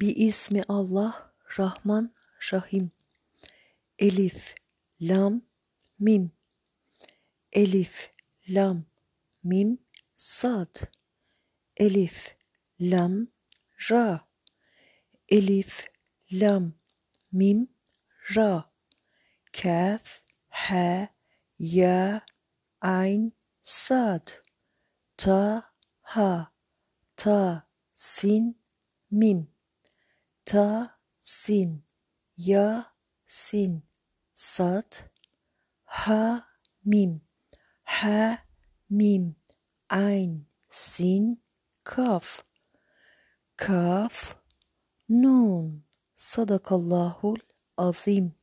Bir ismi Allah Rahman Rahim. Elif Lam Mim. Elif Lam Mim Sad. Elif Lam Ra. Elif Lam Mim Ra. Kaf Ha Ya Ayn Sad. Ta Ha Ta Sin Mim Ta Sin Ya Sin Sad Ha Mim Ha Mim Ayn. Sin. Kaf. Kaf. Nun. Sadakallahul Azim